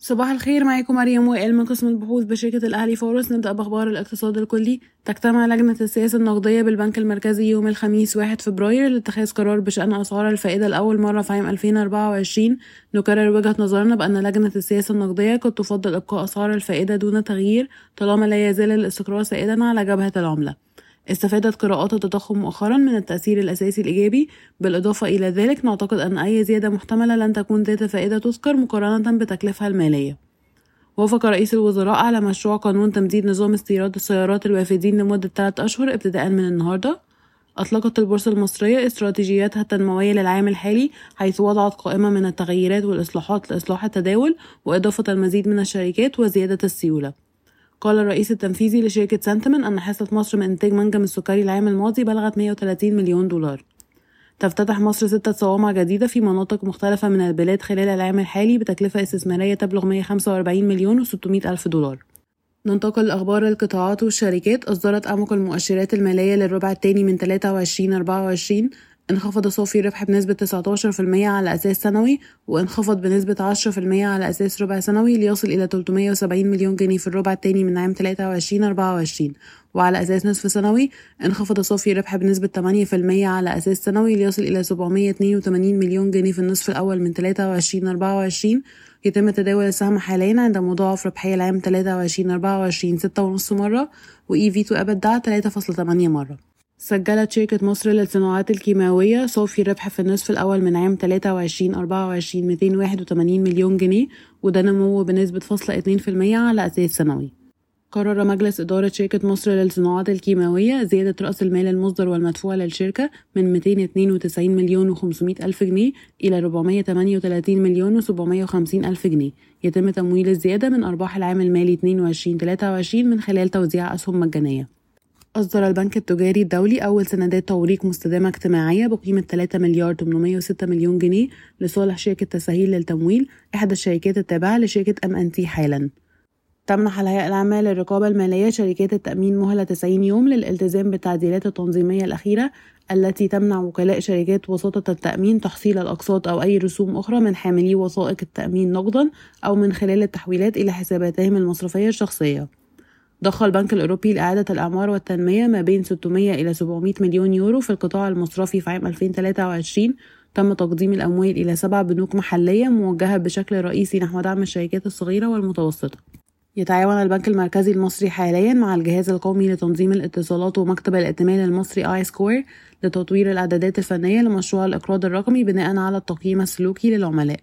صباح الخير معاكم مريم وائل من قسم البحوث بشركة الأهلي فورس. نبدأ بأخبار الاقتصاد الكلي. تجتمع لجنة السياسة النقدية بالبنك المركزي يوم الخميس 1 فبراير لاتخاذ قرار بشأن أسعار الفائدة لأول مرة في عام 2024 نكرر وجهة نظرنا بأن لجنة السياسة النقدية قد تفضل إبقاء أسعار الفائدة دون تغيير طالما لا يزال الاستقرار سائدا على جبهة العملة. استفادت قراءات التضخم مؤخرا من التأثير الأساسي الإيجابي بالإضافة إلى ذلك نعتقد أن أي زيادة محتملة لن تكون ذات فائدة تذكر مقارنة بتكلفها المالية. وافق رئيس الوزراء على مشروع قانون تمديد نظام استيراد السيارات الوافدين لمدة 3 أشهر ابتداء من النهاردة. أطلقت البورصة المصرية استراتيجياتها التنموية للعام الحالي حيث وضعت قائمة من التغييرات والإصلاحات لإصلاح التداول وإضافة المزيد من الشركات وزيادة السيولة. قال الرئيس التنفيذي لشركة سنتمن أن حصة مصر من إنتاج منجم السكري العام الماضي بلغت 130 مليون دولار. تفتتح مصر ستة صوامع جديدة في مناطق مختلفة من البلاد خلال العام الحالي بتكلفة استثمارية تبلغ 145 مليون و600 ألف دولار. ننتقل لأخبار القطاعات والشركات. أصدرت أعمق المؤشرات المالية للربع الثاني من 23 24 انخفض صافي الربح بنسبة 19% على أساس سنوي وانخفض بنسبة 10% على أساس ربع سنوي ليصل إلى 370 مليون جنيه في الربع الثاني من عام 23 24 وعلى أساس نصف سنوي انخفض صافي الربح بنسبة 8% على أساس سنوي ليصل إلى 782 مليون جنيه في النصف الأول من 23 24 يتم تداول السهم حاليا عند مضاعف ربحية العام 23 24 6.5 مرة و EV to EBITDA 3.8 مرة. سجلت شركة مصر للصناعات الكيماوية صافي ربح في النصف الأول من عام 23 24 281 مليون جنيه وده نمو بنسبة فاصلة اتنين في المية على أساس سنوي. قرر مجلس إدارة شركة مصر للصناعات الكيماوية زيادة رأس المال المصدر والمدفوع للشركة من 292 مليون و500 ألف جنيه إلى 438 مليون و750 ألف جنيه. يتم تمويل الزيادة من أرباح العام المالي 22-23 من خلال توزيع أسهم مجانية. أصدر البنك التجاري الدولي أول سندات توريق مستدامة اجتماعية بقيمة 3 مليار 806 مليون جنيه لصالح شركة تسهيل للتمويل إحدى الشركات التابعة لشركة أم أن تي حالا. تمنح الهيئة العامة للرقابة المالية شركات التأمين مهلة 90 يوم للالتزام بالتعديلات التنظيمية الأخيرة التي تمنع وكلاء شركات وساطة التأمين تحصيل الأقساط أو أي رسوم أخرى من حاملي وثائق التأمين نقدا أو من خلال التحويلات إلى حساباتهم المصرفية الشخصية. ضخ البنك الأوروبي لإعادة الأعمار والتنمية ما بين 600 إلى 700 مليون يورو في القطاع المصرفي في عام 2023 تم تقديم الأموال إلى سبع بنوك محلية موجهة بشكل رئيسي نحو دعم الشركات الصغيرة والمتوسطة. يتعاون البنك المركزي المصري حاليا مع الجهاز القومي لتنظيم الاتصالات ومكتب الائتمان المصري آي سكور لتطوير الإعدادات الفنية لمشروع الإقراض الرقمي بناء على التقييم السلوكي للعملاء.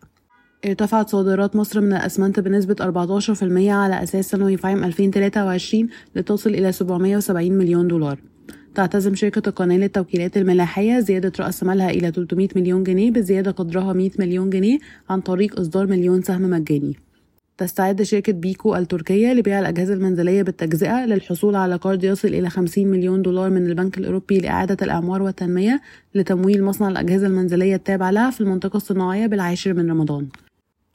ارتفعت صادرات مصر من الأسمنت بنسبة 14% على أساس سنوي في عام 2023 لتصل إلى 770 مليون دولار. تعتزم شركة القناة للتوكيلات الملاحية زيادة رأس مالها إلى 300 مليون جنيه بزيادة قدرها 100 مليون جنيه عن طريق إصدار مليون سهم مجاني. تستعد شركة بيكو التركية لبيع الأجهزة المنزلية بالتجزئة للحصول على قرض يصل إلى 50 مليون دولار من البنك الأوروبي لإعادة الأعمار والتنمية لتمويل مصنع الأجهزة المنزلية التابع لها في المنطقة الصناعية بالعاشر من رمضان.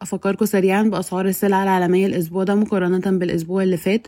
أفكركم سريعا بأسعار السلع العالمية الأسبوع ده مقارنة بالأسبوع اللي فات.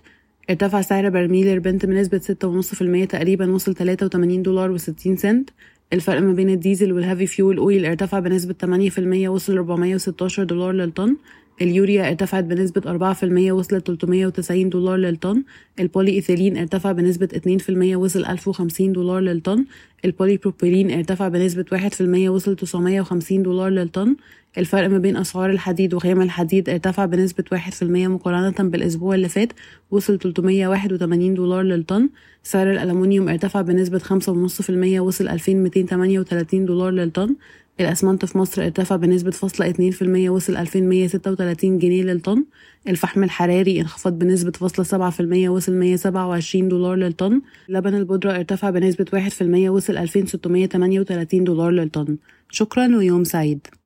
ارتفع سعر برميل البرنت بنسبة ستة ونص في المية تقريبا وصل تلاتة وتمانين دولار وستين سنت. الفرق ما بين الديزل وال heavy fuel oil ارتفع بنسبة تمانية في المية وصل ربعمية وستاشر دولار للطن. اليوريا ارتفعت بنسبة أربعة في المية وصلت تلتمية وتسعين دولار للطن. البولي إيثيلين ارتفع بنسبة اتنين في المية وصل ألف وخمسين دولار للطن. البولي بروبيلين ارتفع بنسبة واحد في المية وصل تسعمية وخمسين دولار للطن. الفرق ما بين أسعار الحديد وخام الحديد ارتفع بنسبة واحد في المية مقارنة بالأسبوع اللي فات وصل تلتمية واحد وتمانين دولار للطن. سعر الألمنيوم ارتفع بنسبة خمسة ونص في المية وصل ألفين ميتين تمانية وتلاتين دولار للطن. الأسمنت في مصر ارتفع بنسبة فاصلة اتنين في المية وصل ألفين مية ستة وتلاتين جنيه للطن. الفحم الحراري انخفض بنسبة فاصلة سبعة في المية وصل مية سبعة وعشرين دولار للطن. لبن البودرة ارتفع بنسبة واحد في المية وصل ألفين ستمية تمانية وتلاتين دولار للطن. شكرا ويوم سعيد.